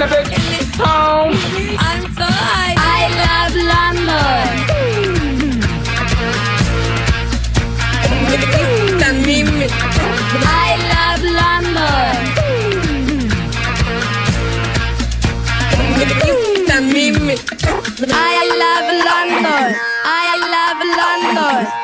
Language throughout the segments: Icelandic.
in a big town. I'm so high. I love London. I love London. I love London. I love London.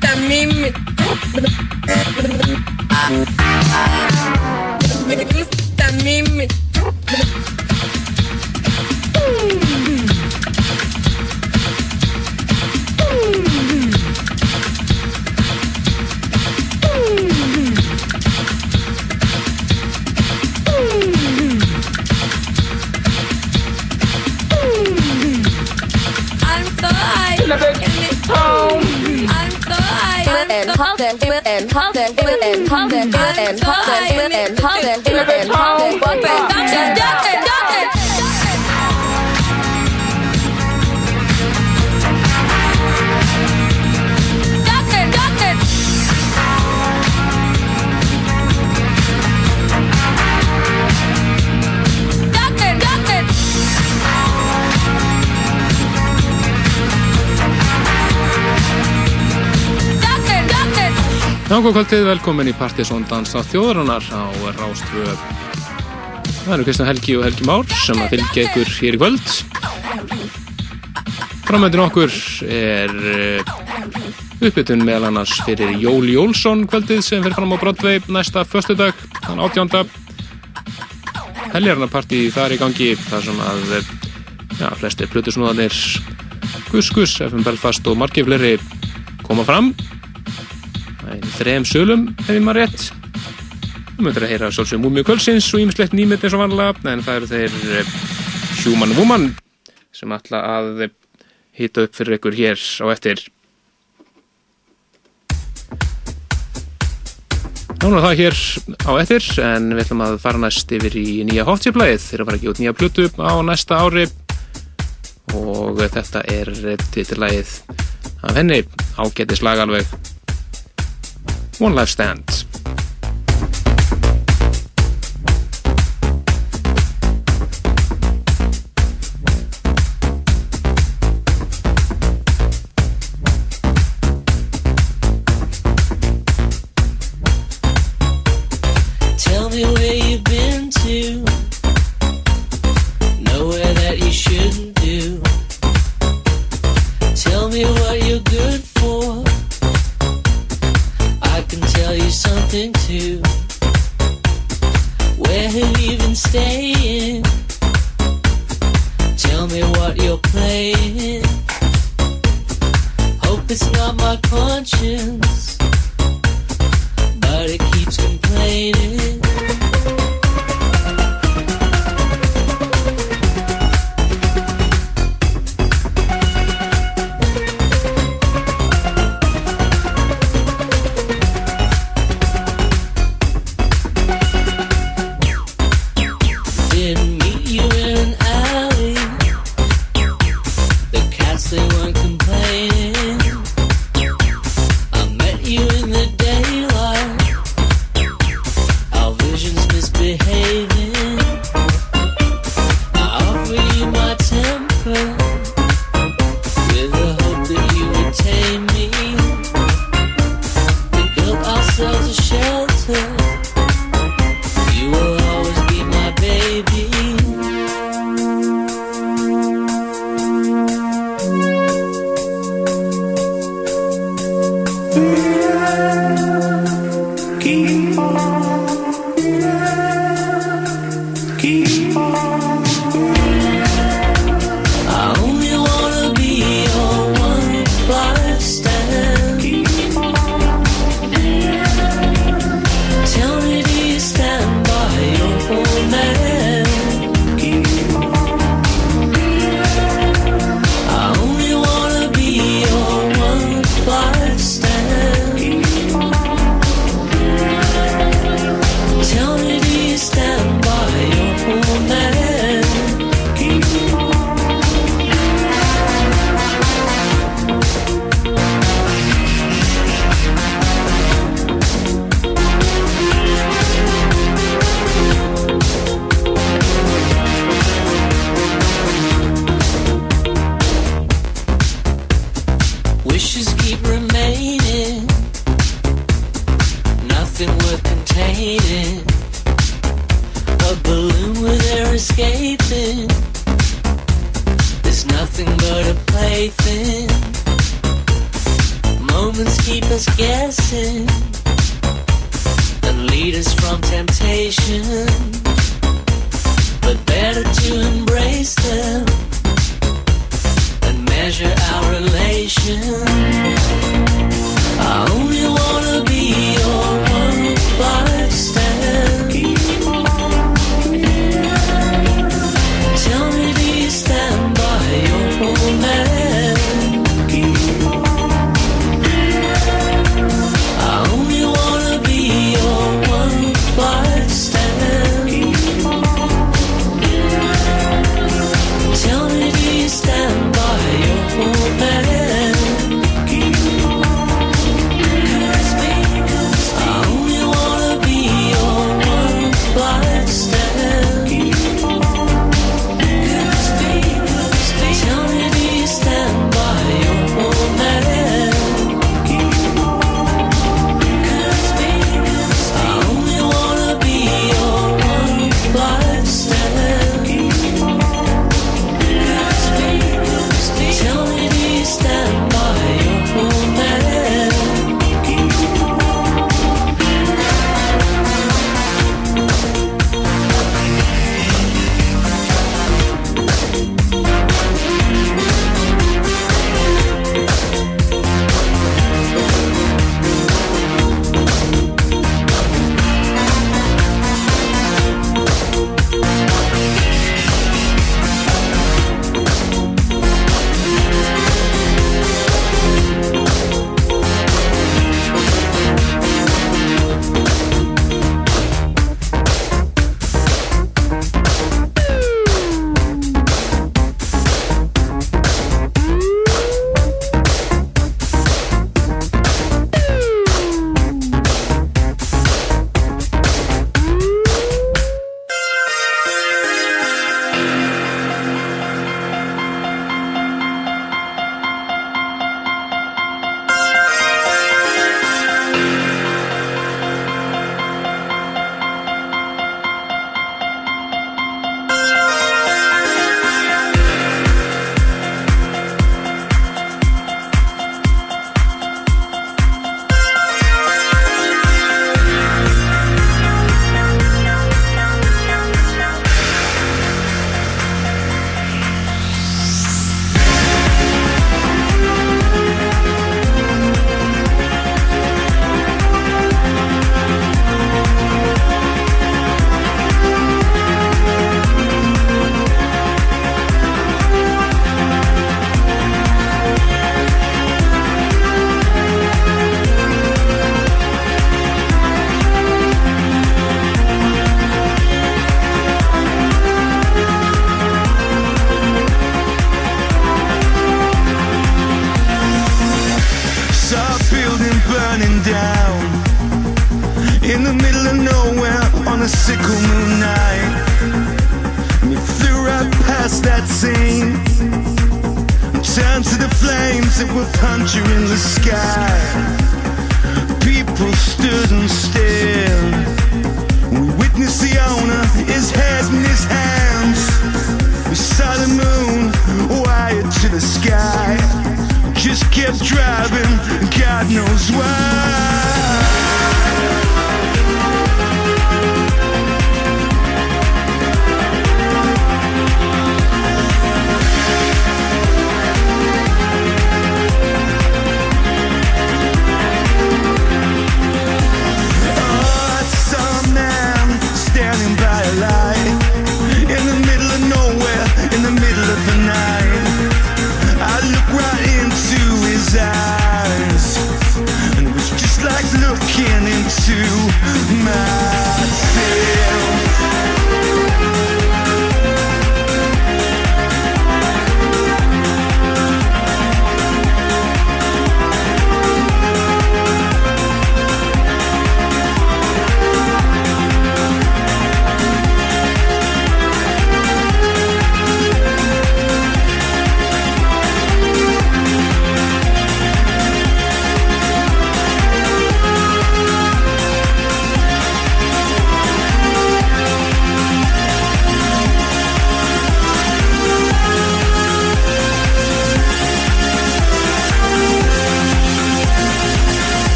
También Nákvæmkvöldið, velkomin í Partisón Dansa þjóðarinnar á Rástfjö. Það eru Kristján Helgi og Helgi Már sem að fylgja ykkur hér í kvöld. Framöndin okkur er eh, uppbytun meðal annars fyrir Jóli Jólsson kvöldið sem fyrir fram á Broadway næsta förstudag, þann 18. Heljarnarparti þar í gangi þar sem að ja, flesti plutusnúðanir Gus Gus, FM Belfast og margir fleiri koma fram þrejum sölum ef ég maður rétt. Við möndum að heyra svolítið múmið kvölsins og ímislegt nýmitt eins og vanlega en það eru þeir eh, Human Woman sem ætla að hýta upp fyrir ykkur hér á eftir. Nána það hér á eftir en við ætlum að fara næst yfir í nýja hotchiplæð þeir eru að fara að gefa út nýja plötu á næsta ári. Og þetta er titillægið af henni ágættis lagalveg One last dance. something to where he'll even staying. Tell me what you're playing. Hope it's not my conscience, but it keeps complaining.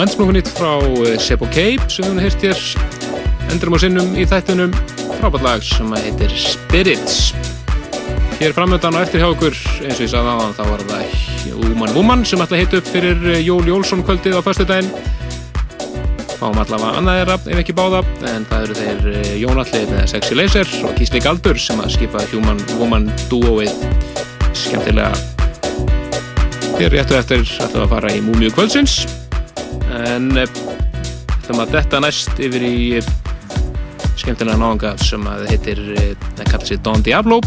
Ansmóku nýtt frá eh, Sebo Cape sem við hefum hér. Endurum á sinnum í þættunum frábært lag sem heitir Spirits. Hér framöndan og eftir hjá okkur eins og ég sagði aðan þá var það Woman Woman sem ætla að heita upp fyrir eh, Jól Jólsson kvöldið á förstu daginn fáum allavega annað þeirra ef ekki báða en það eru þeir eh, Jón Allir með Sexy Laser og Kísli Galdur sem að skipa Human Woman duoið skemmtilega. Hér réttu eftir ætlum að fara í Múmiu kvöldsins en ætlum að detta næst yfir í skemmtilega náðanga sem að heitir það kallar sér Don Diablo.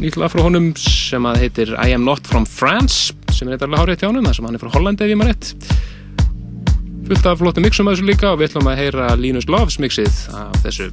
Nýttilega frá honum sem að heitir I am not from France sem er eitthvað hárið hjá honum það sem hann er frá Hollandi ef ég maður rétt. Fullt af flottu mixum að þessu líka og við ætlum að heyra Linus Loves mixið af þessu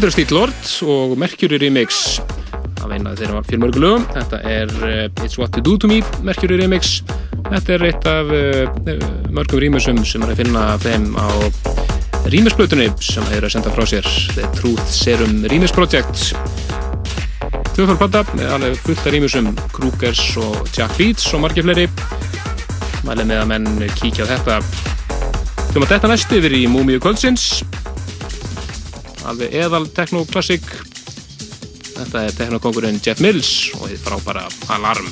Þetta eru Steel Lord og Mercury Remix af eina þeirra fjölmörgu lögum. Þetta er uh, It's What You Do To Me Mercury Remix. Þetta er eitt af uh, mörgum rýmisum sem er að finna þeim á rýmisblötunni sem eru að senda frá sér The Truth Serum Rýmis Project. Tvöfaldplata með alveg fullt af rýmisum Krugers og Jack Beats og margir fleiri. Mælið með að menn kíkja á þetta. Maður þetta næst yfir í Múmiu Kvöldsins alveg eðal teknoklassik þetta er teknokongurinn Jeff Mills og þið frábara Alarm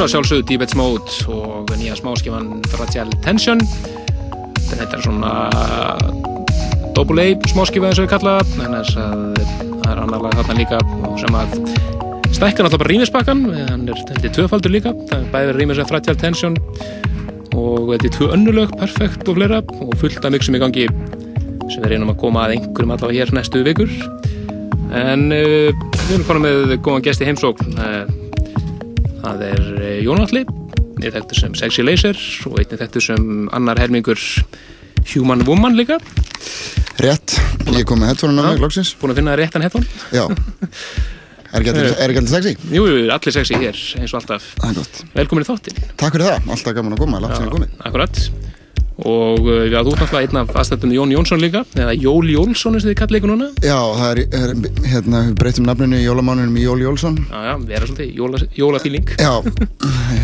aftur að sjálfsögðu Debates Mode og nýja smáskifan Fragile Tension. Þetta er svona double A smáskifa eins og við kalla en þess að það er annar lag þarna líka sem að stækka náttúrulega bara rýmisbakkan hann er, þetta tvöfaldur líka. Það er bæðið rýmis að Fragile Tension og þetta er tvö önnulög, perfekt og fleira og fullt af mixum í gangi sem við reynum að koma að einhverjum allavega hér næstu vikur. En uh, við erum konar með góðan gesti heimsókn. Uh, það er uh, Jón Alli ég þekktur sem Sexy Laser og einnig þekktur sem annar helmingur Human Woman líka. Rétt, ég kom með headphone á mig, loksins. Búin að finna réttan headphone. Já. Er ekki allir- er ekki allir sexy? jú, allir sexy hér eins og alltaf. Velkomin í þáttin Takk fyrir það, alltaf gaman að koma, langt sem ég komið. akkurat og já, þú ert náttúrulega einn af aðstættum Jón Jónsson líka eða Jóli Jólsson eins og þið kallir ykkur núna. Já, það er, hérna, við breytum nafninu í jólamánunum í Jóli Jólsson já, já, vera svolítið jóla, jólafíling. Já,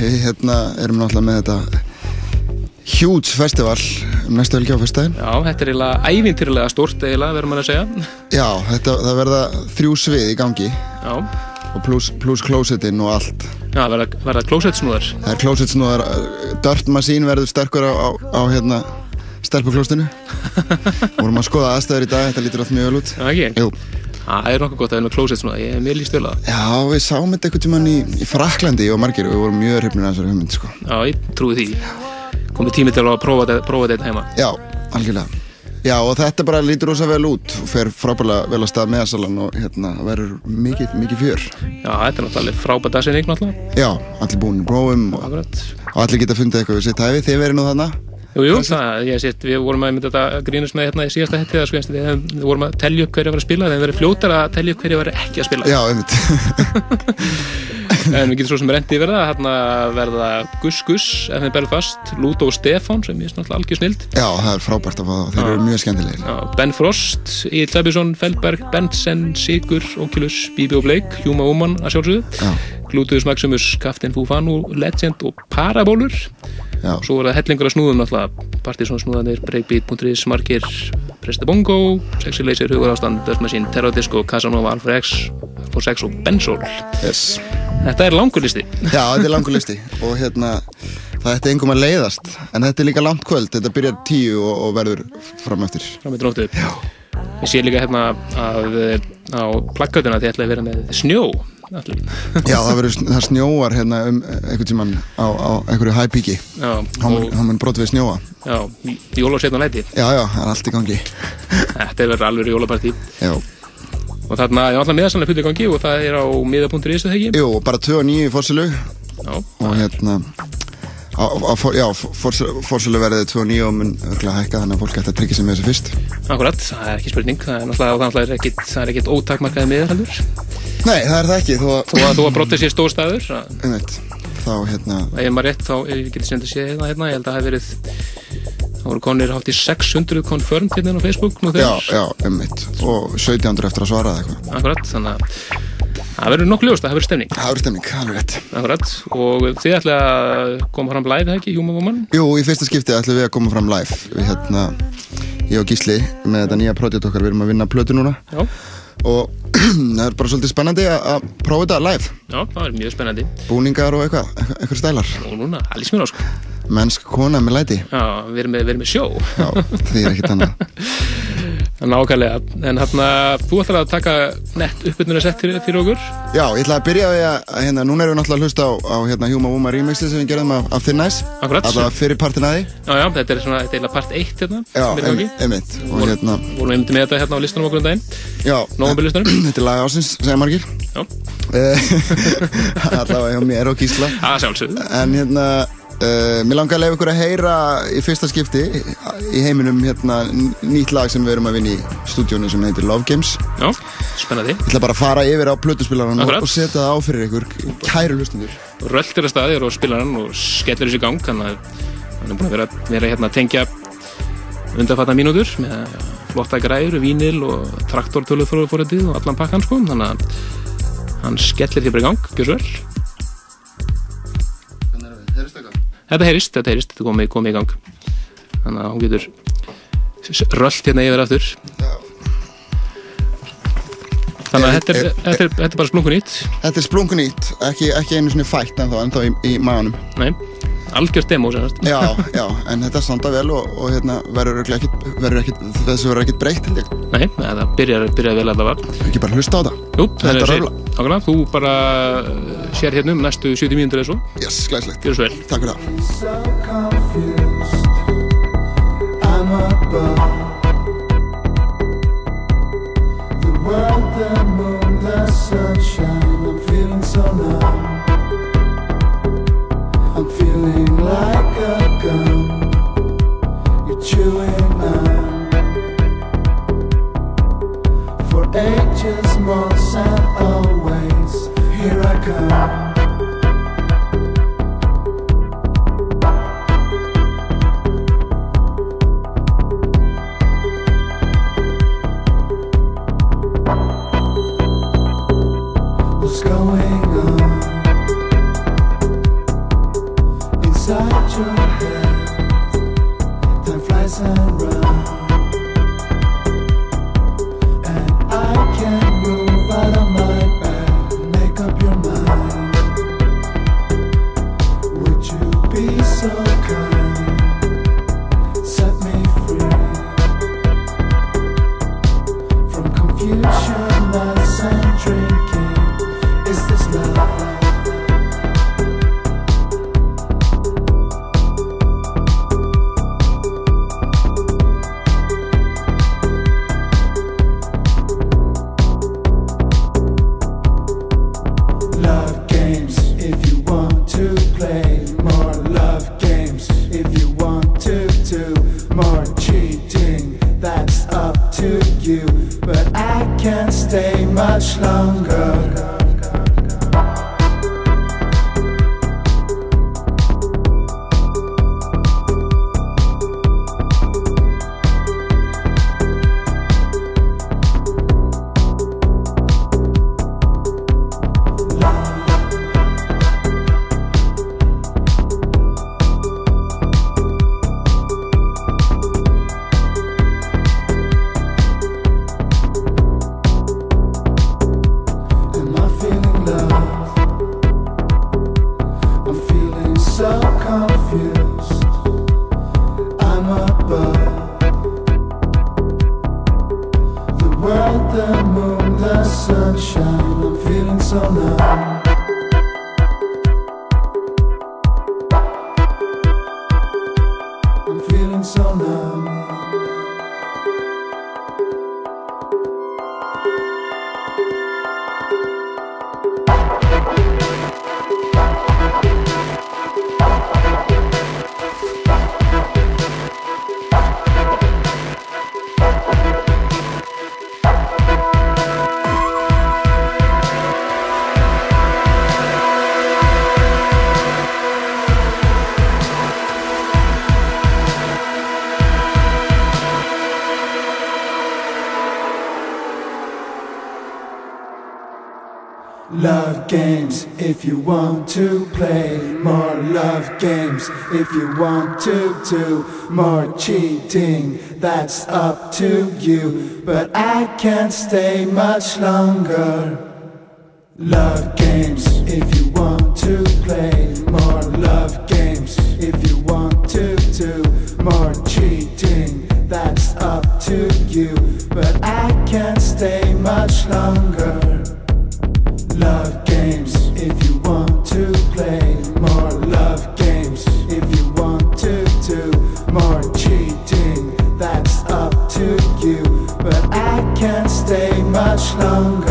við hérna erum náttúrulega með þetta huge festival um næstu helgi á fyrstæðin Já, þetta er eiginlega ævintýrlega stórt eiginlega, verður maður að segja. Já, þetta, það verða þrjú svið í gangi. Já, og pluss plus closetin og allt já verða, verða klósettsnúðar. Það er closet snúðar, Dirt Machine verður sterkur á, á, á hérna stelpuklóstinu vorum að skoða aðstæður í dag, þetta lítur allt mjög vel út Já, ekki? Jú, Það er nokkuð gott að vera með klósettsnúðar, ég er mér líst vel að já, við sáum þetta einhvern tímann í, í Fraklandi og margir, við vorum mjög hrifnir af þessari hugmynd, sko Já, ég trúi því. Komið tími til að prófa þetta heima. Já, algjörlega Já, og þetta bara lítur rosa vel út. Og fer frábærlega vel að stað meðasalan og hérna verður mikið, mikið fjör. Já, þetta er náttúrulega frábært dagsinning náttúrulega. Já, allir búin í prófum og, og allir geta fundið eitthvað við sitt hæfi, þið verið nú þarna? Jú, jú, það, ég sést, við vorum að mynda þetta grínast með hérna í síðasta hætti sko, við, við vorum að telja upp hverja var að spila, þeim verið fljótar að telja upp hverja var ekki að spila. Já, En við getum svo sem rendi verða, hérna verða Gus Gus, FN Belfast, Ludo og Stefán, sem er náttúrulega algjör snild. Já, það er frábært að fá þeir eru mjög skemmtilegir Ben Frost, Egil Klebjusson, Feldberg, Bensen, Sigur, Oculus, Bibi og Blake, Hjúma Úmann að sjálfsögðu, Já, Glútuðus Maximus, Kaftin Fúfanu, Legend og Parabólur. Já, Svo er það hellingur að snúðum náttúrulega, Partizón snúðanir, Breakbeat.is, Markir, Presta Bongo, Sexy Laser, Hugur Ástand, Dust Machine, Terror Disco, Casanova, Alpha X, Alpha 6 og Benzol. yes Þetta er langur listi. Já, þetta er langur listi og hérna það ætti engum að leiðast en þetta er líka langt kvöld, þetta byrjar tíu og, og verður fram eftir Fram með dróttu. Ég sé líka hérna að eh, á plakkatuna þið ætlaði að vera með snjó. Já, það verður, það snjóar hérna um einhvern tímann á, á einhverju hæpíki hann mun- og, brot við snjóa. Já, jólasetna læti. Já, já, það er allt í gangi. Þetta er verið alveg jólapartí. Já, Og þarna er alltaf miðasanlega fyrir gangi og það er á miða.is jú, bara 2 og 9 í fórsölu Já, og hérna á, já, fórsölu verðið 2 og 9 og mun örugglega hækka þannig að fólk ætti að tryggja sig með þessu fyrst akkurat, það er ekki spurning. Það er náttúrulega, það er ekkit, það er ekkit ótakmarkaði miða heldur. Nei, það er það ekki, að þú að brottið sé stór staður, að einmitt, þá hérna ef maður rétt þá, ég geti sem þetta séð hérna, hérna, ég held að það hef verið, það voru konir hátt í 600 confirmed hérna á Facebook nú Já, þegar. já, einmitt. Og 1700 eftir að svara eða eitthvað. Akkurat, þannig að það verður nokkuð ljóst, það hefur stemning. Það verður stemning, alveg rétt. Akkurat, og þið ætla að koma fram live, eða ekki, Human Woman? Jú, í fyrsta skipti ætlum við að koma fram live. Við hérna, ég og Gísli með þetta nýja projekt okkar, við erum að vinna plötu núna. Já, og það er bara svolítið spennandi að prófa þetta live já, það er mjög spennandi. búningar og eitthvað, eitthvað, stælar Og núna, mér á, sko. mennsk kona með læti Já, við erum með, við erum með sjó. Já, því er ekkert annað Nákvæmlega, en hérna, þú ætlar að taka nett uppbytnuna sett fyrir, okkur. Já, ég ætla að byrja á því að, hérna, núna erum við náttúrulega að hlusta á, á hérna, Huma Wuma remixi sem við gerðum af, af Thin Ice Akkurat. Alltaf fyrir partin að því Já, já, þetta er svona, þetta er eiginlega part 1 hérna. Já, einmitt, Og hérna, Vorum við myndið með þetta hérna á listanum okkur um daginn. já Nóvemberlistanum. Þetta er lag ásins, segja margir Já, Allavega uh, mér langar að leiða ykkur að heyra í fyrsta skipti í heiminum hérna nýtt lag sem við erum að vinna í stúdíónu sem heitir Love Games. Já, spennandi. Ég ætla bara að fara yfir á plötuspilaran og, og setja það á fyrir ykkur, kæru hlustundur. Röltir að staðir og spilar hann og skellir þessi í gang. Þannig að hann er búin að vera, vera hérna að tengja undanfatna mínútur með flotta græður, vínil og traktortöluþrófóritið og allan pakkan sko. Þannig að hann skellir því bara í gang, gjör svo vel þetta heyrist, þetta heyrist, þetta komið komi í gang. Þannig að hún getur röllt hérna yfir aftur. Þannig að þetta er, er, er, er bara splungun ít Þetta er splungun ít, ekki, ekki einu svona fætt en þá í, í maðunum Nei algjörst demo sérst. Já, já, en þetta standa vel og, og hérna, verður ekkit, verður ekkit, þessu verður ekkit breykt held ég. Nei, það byrjar, byrjar vel allavega. Ekki bara hlusta á það. Jú, þetta er röfla. Ákveðna, þú bara eh, sér hérna um næstu 70 mínútur eða svo. Yes, glæslegt. Gjör svo vel. Takk fyrir það. the world, the moon, the sunshine. I'm feeling so numb. like a gum. You're chewing on for ages, months, and always. Here I come. sugar. if you want to play more love games, if you want to do more cheating, that's up to you. But I can't stay much longer. Love longer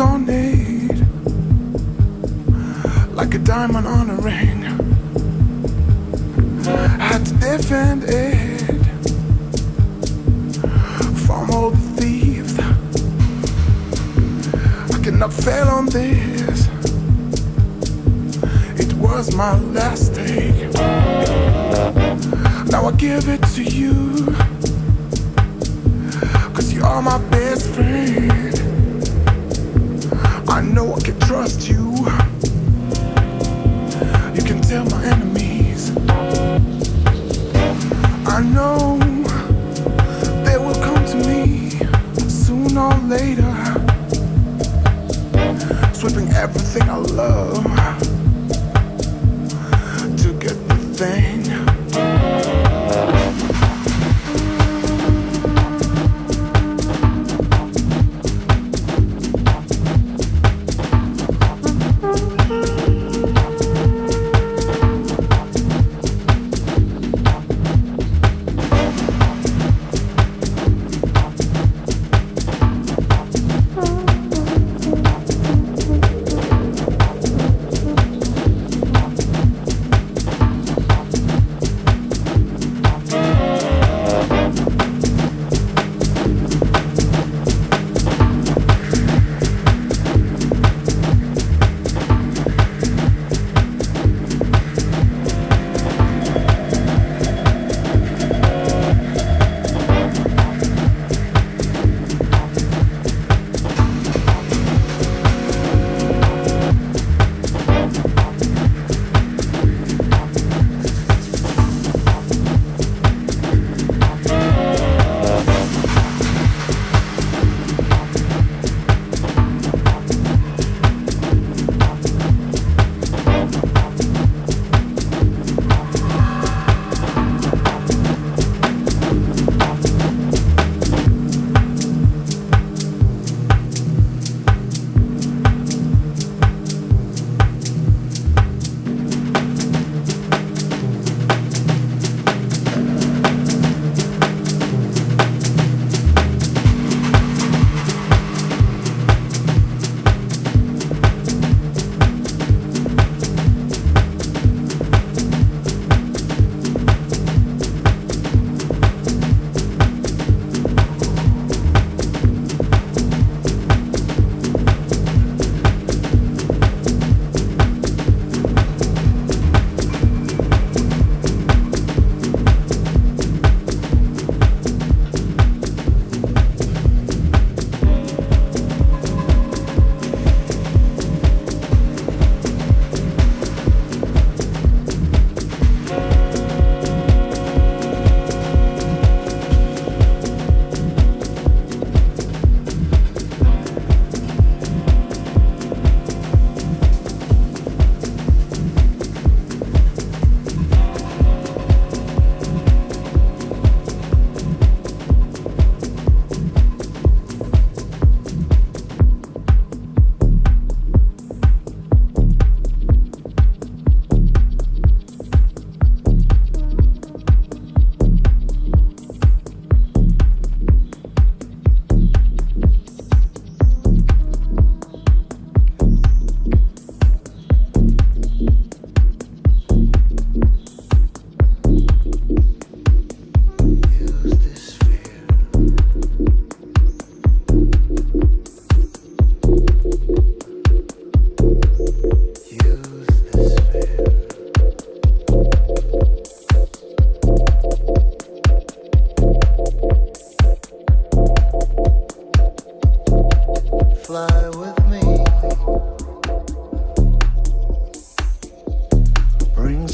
on it,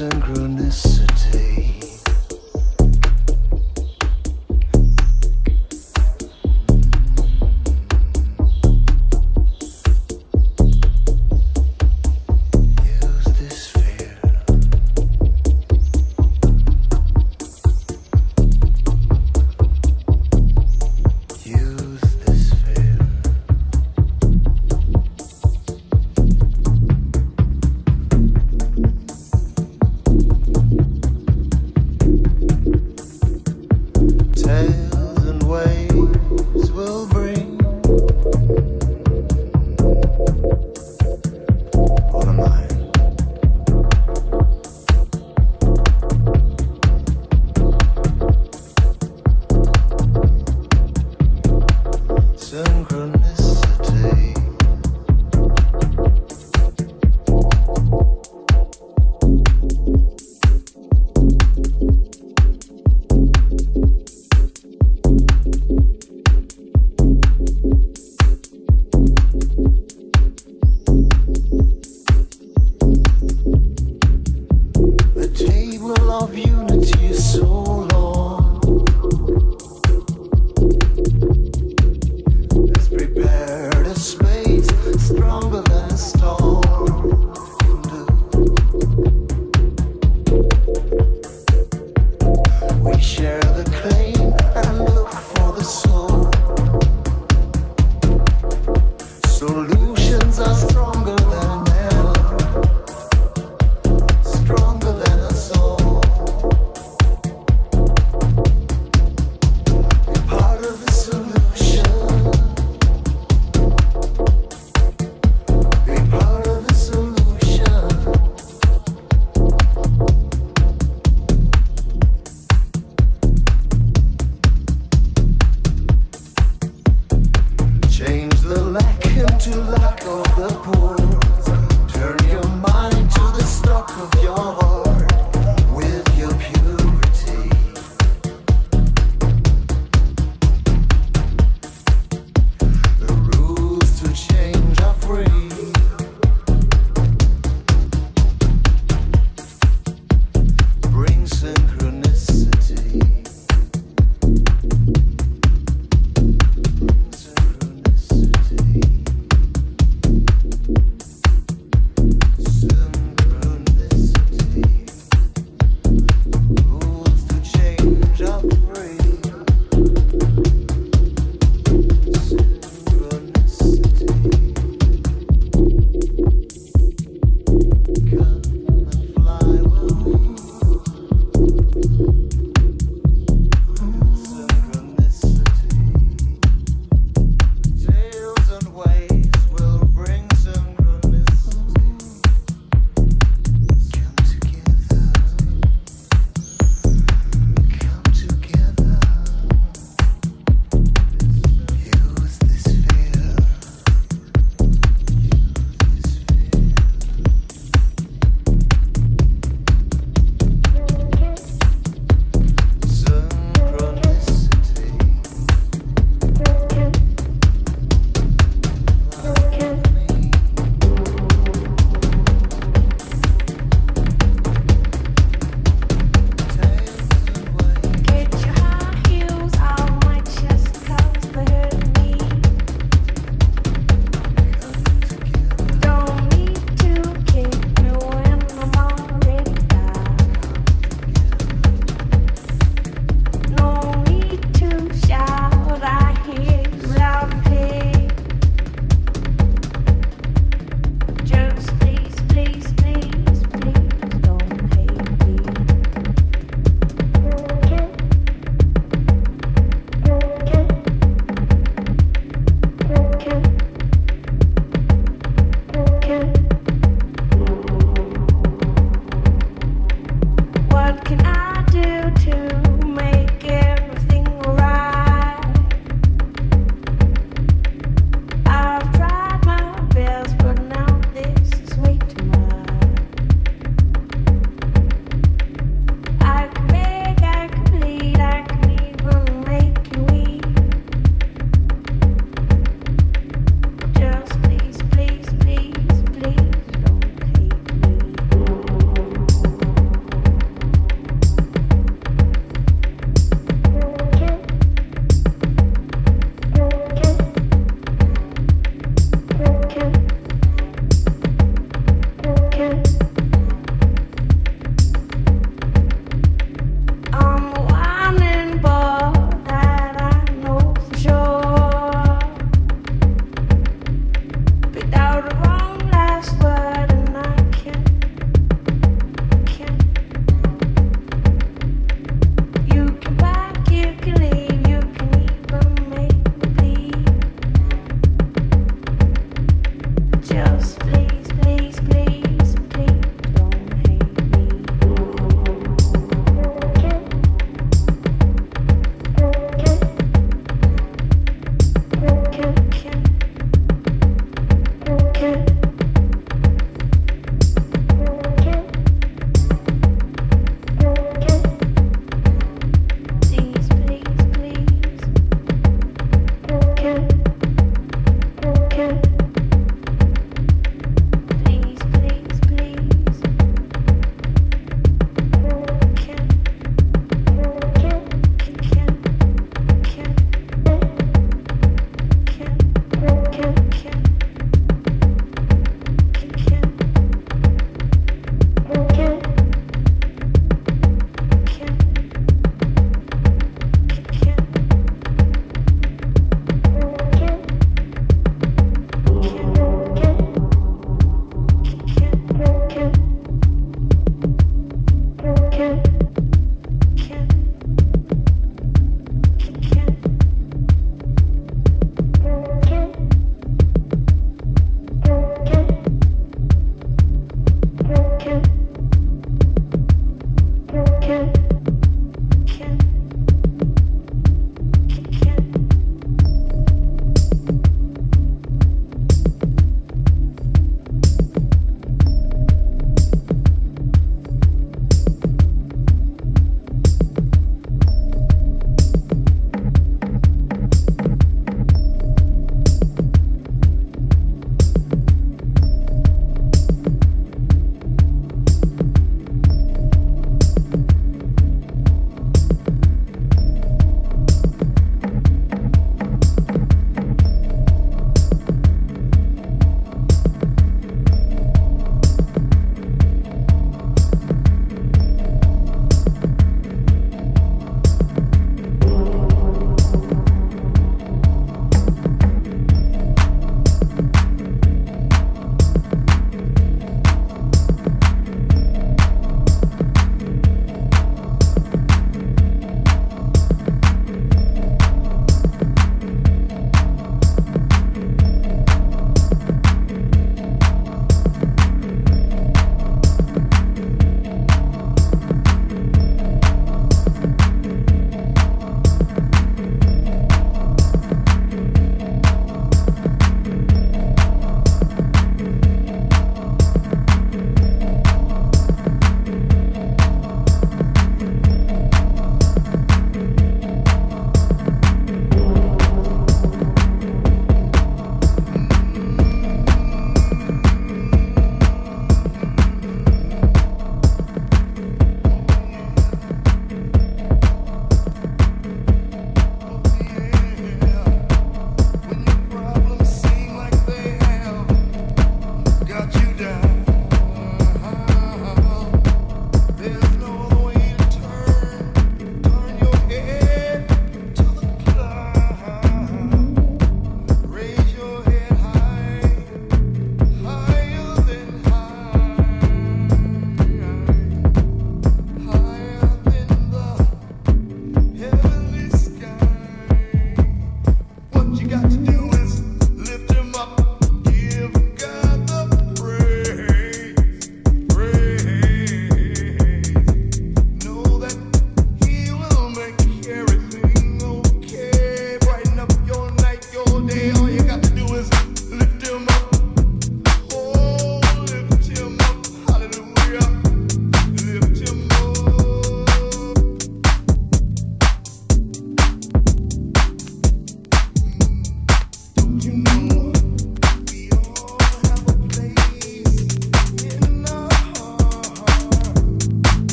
and grew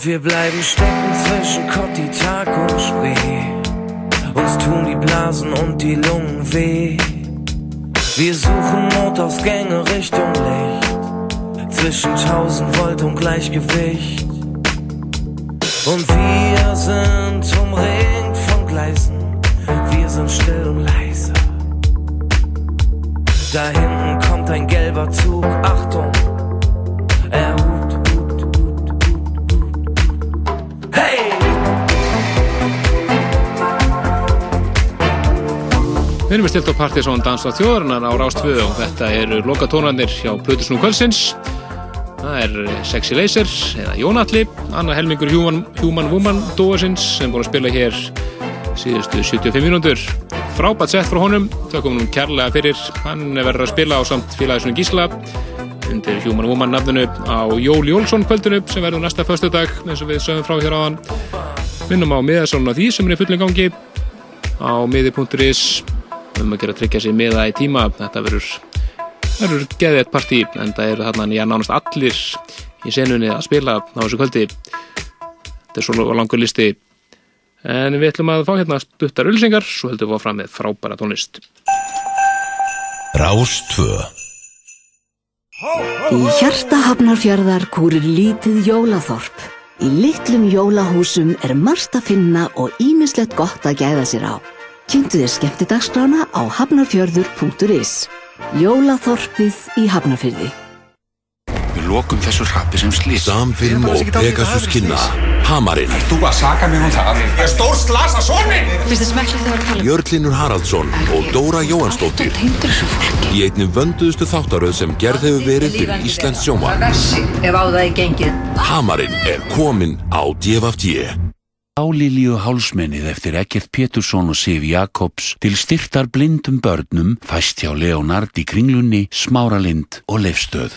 Und wir bleiben stecken zwischen Kotti, und Spree. Uns tun die Blasen und die Lungen weh. Wir suchen Notausgänge Richtung Licht. Zwischen 1000 Volt und Gleichgewicht. Und wir sind umringt von Gleisen. Wir sind still und leise. Da hinten kommt ein gelber Zug. Achtung, Við erum stilt á Partiðsson Dansa þjóðarinnar á Rástvö og þetta eru lokatónarnir hjá Plutusnú Kvölsins. Það er Sexy Laser eða Jónatli, annar helmingur Human, Human Woman dóasins sem búin að spila hér síðustu 75 mínútur. Frábært sett frá honum, þökkum hún kærlega fyrir. Hann er verið að spila á samt félagisnum Gísla undir Human Woman nafninu á Jól Jólsson kvöldinu sem verður næsta föstudag eins og við sögum frá hér á hann. Minnum á miðasónuna því sem er í fullin gangi á miði.is um að gera að tryggja sér miða í tíma. Þetta verður Það geðið eitt partí en það eru þarna nýja nánast allir í senunni að spila á þessu kvöldi. Þetta er svo langur listi. En við ætlum að fá hérna stuttar ulsingar svo höldum við að fram með frábæra tónlist. Rás 2 Í hjarta hafnarfjörðar kúrir lítið jólaþorp. Í litlum jólahúsum er margt að finna og ímislegt gott að gæða sér á. Kynntu þér skemmtidagsgrána á hafnarfjörður.is. Jólaþorpið í hafnarfjörði. Við lokum þessu hrappi sem slít Samfilm og Pegasus kynna. Hamarinn. Þú að saka mig um það Ég er stór slasa tala? Jörlinur Haraldsson og Dóra Jóhansdóttir Í einni vönduðustu þáttaröð sem gerð hefur verið fyrir Íslands gengið. Hamarinn er kominn á DFFD Álilíu hálsmennið eftir Ekkert Pétursson og Sif Jakobs til styrtar blindum börnum fæst hjá Leonard í kringlunni, Smáralind og Leifstöð.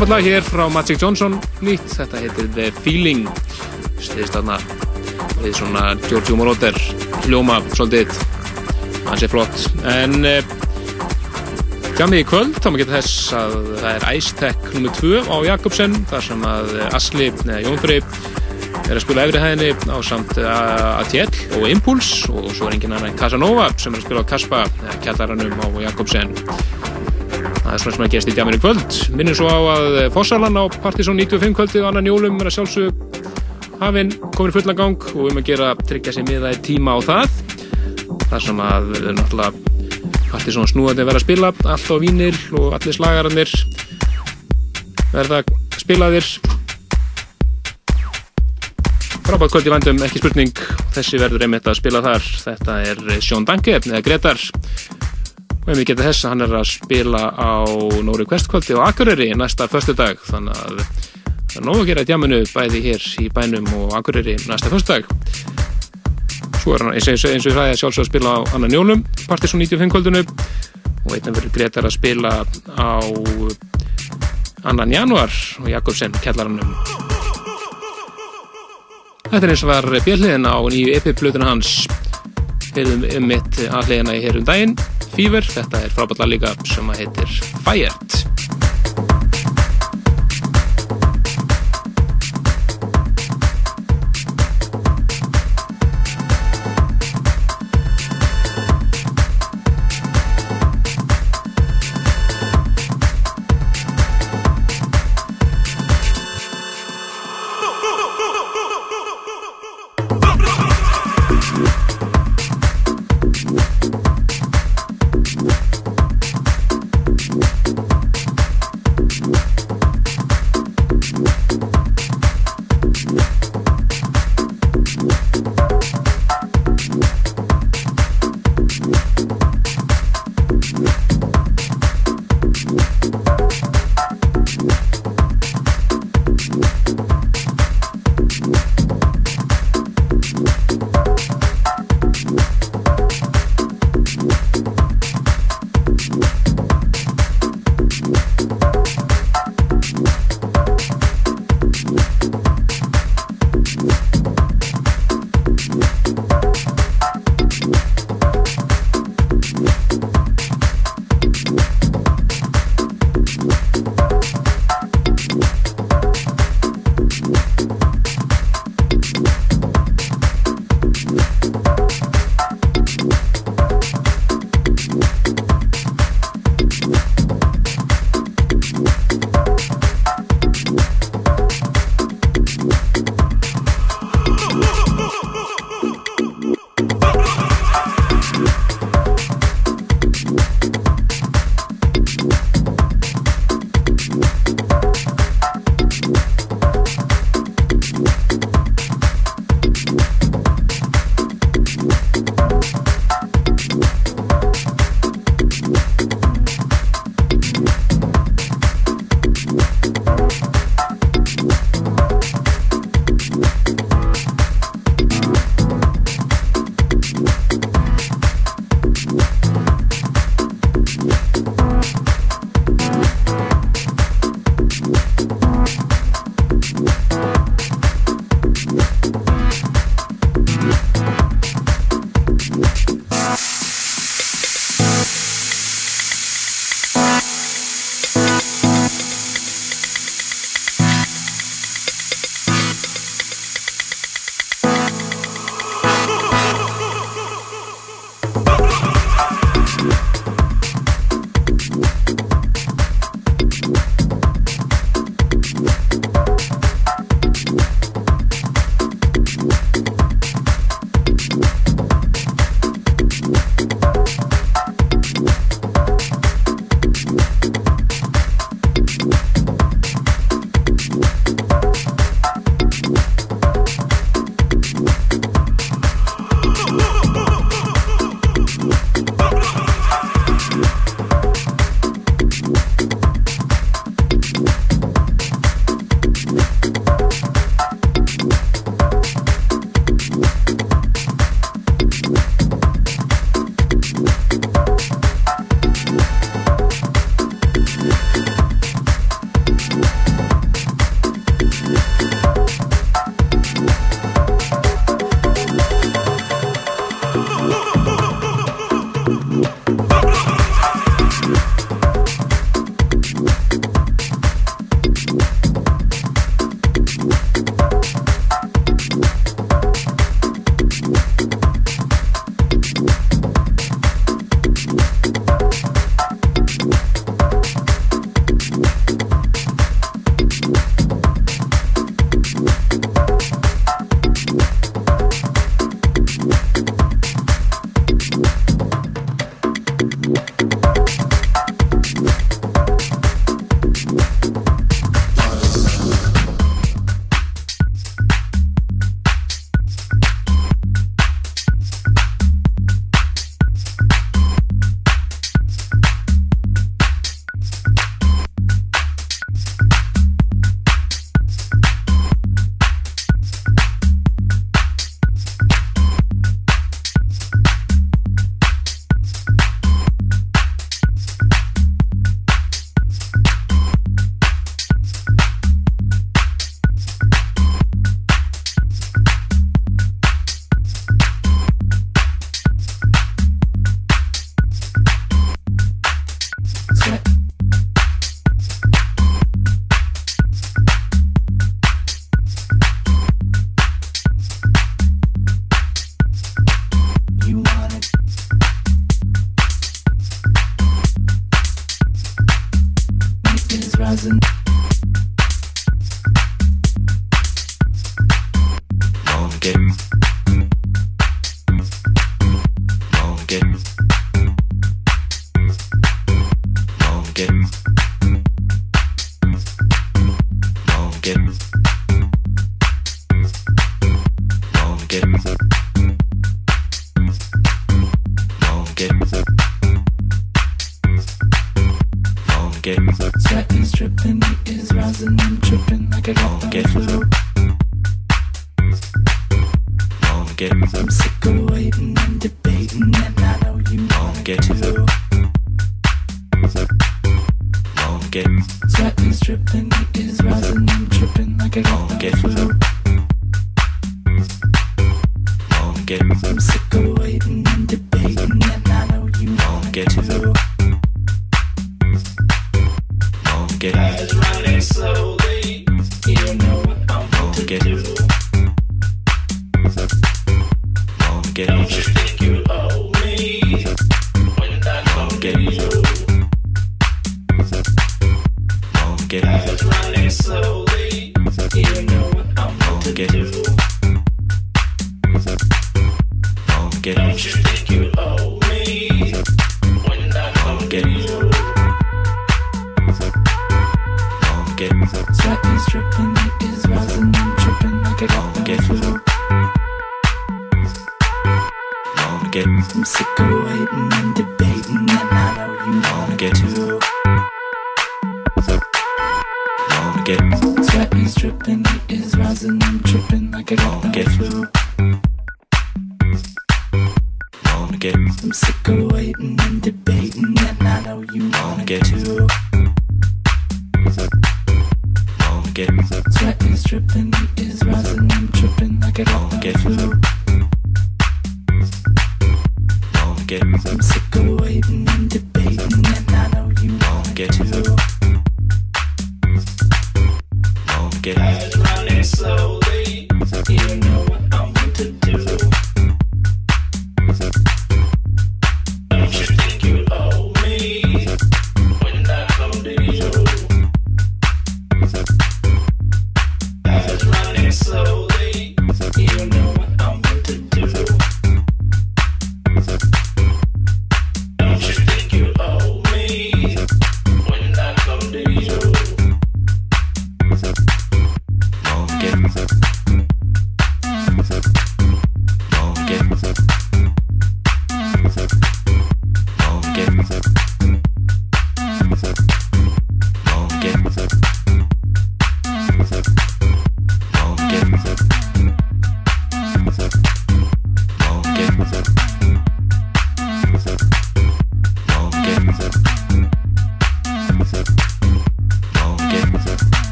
Frábært lag hér frá Magic Johnson nýtt, þetta heitir The Feeling. Stiðist þarna við svona Giorgio Moroder hljóma svolítið. Hans er flott. En eh, Gjamið í kvöld, þá maður geta þess að það er Ice Tech nr. 2 á Jakobsen þar sem að Asli, neða Jónfri er að spila efri hæðinni á samt ATL og Impuls og svo er engin annan Casanova sem er að spila á Kaspa, kjallaranum á Jakobsen það er svona sem að gerst í djaminu kvöld. Minnum svo á að Fossalan á Partizón 95 kvöldið og annan jólum er að sjálfsög hafinn komin fullan gang og við um að gera tryggja sér miða í tíma á það. Þar sem að náttúrulega Partizón snúðandi verða að spila allt á vínir og allir slagarannir verða spilaðir. Frábært kvöld í vandum, ekki spurning. Þessi verður einmitt að spila þar. Þetta er Sjón Danke, eða Gretar við getum þess að hann er að spila á Nóri Kvestkvöldi og Akureyri næsta förstu dag þannig að það er nógu að gera djáminu bæði hér í bænum og Akureyri næsta förstu dag svo er hann eins og ég ræði að sjálfsög að spila á annan jólum Partiðsson 95 kvöldunu og einnig verður Gretar að spila á annan januar og Jakobsen kellarannum Þetta er eins og var björnliðin á nýju epiplutuna hans. Hefðum um mitt aðlegina í hérum daginn Fever, þetta er frábært lag líka sem að heitir Fired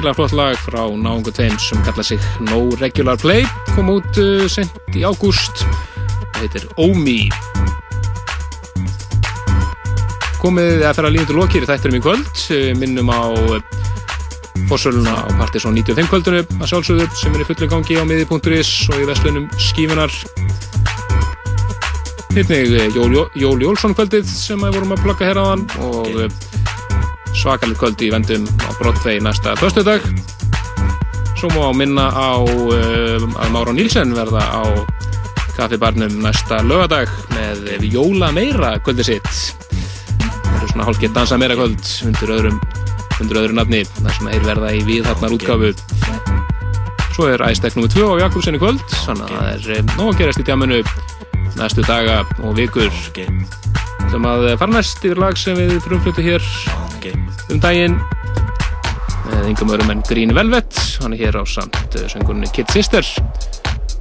virkilega flott lag frá náungu tveim sem kalla sig No Regular Play kom út uh, sent í ágúst. Það heitir Omi komið að fara líðan til lokir þætturum í kvöld. Uh, minnum á uh, fórsöluna á Partiðsson 95 kvöldunu að sjálfsögðu sem er í fullu gangi á miði.is og í vestlunum skífunar. Hittnig Jól, Jól Jólsson kvöldið sem við vorum að plugga hér á hann og svakalit kvöld í vendum á Broadway næsta föstudag. Svo má minna á uh, að Mára Nílsen verða á kaffibarnum næsta lögadag með Jóla Meira kvöldi sitt. Það eru svona hálfgett dansa meira kvöld undir öðrum, undir öðrum nafni þar sem þeir verða í viðharnar útgáfu. Svo er æstek nr. 2 á Jakobsen í kvöld þannig að það er eh, nóg að gerast í tjáminu næstu daga og vikur sem að eh, farnæst yfir lag sem við frumflutu hér okay. um daginn. Með yngum örum en Green Velvet. Hann er hér á samt eh, söngunni Kid Sister.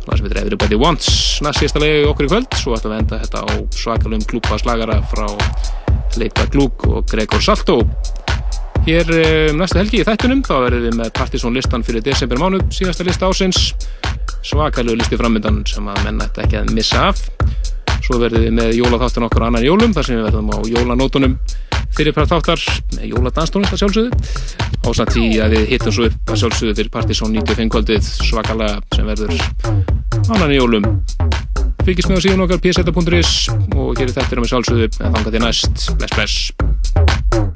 Lag sem heitir Everybody Wants. Næst síðasta legi okkur í kvöld. Svo ætlum við að enda þetta á svakalum klúpaslagara frá Leita Glúk og Gregor Saltó hér um næsta helgi í þættunum þá verðum við með partysónlistan fyrir desember mánu síðasta lista ásins svakalug listi framöndan sem að menna þetta ekki að missa af svo verðum við með jólaþáttan okkur annan jólum þar sem við verðum á jólanótonum fyrirpart þáttar með jóladanstónist að sjálfsögðu. Ásand því að við hittum svo upp að sjálfsögðu fyrir Partisón 95 kvöldið svakalega sem verður annan jólum. Fyrkist með á síðan okkar pseta.is og gerir þetta með sjálfsögðu. En þanga því næst bless bless.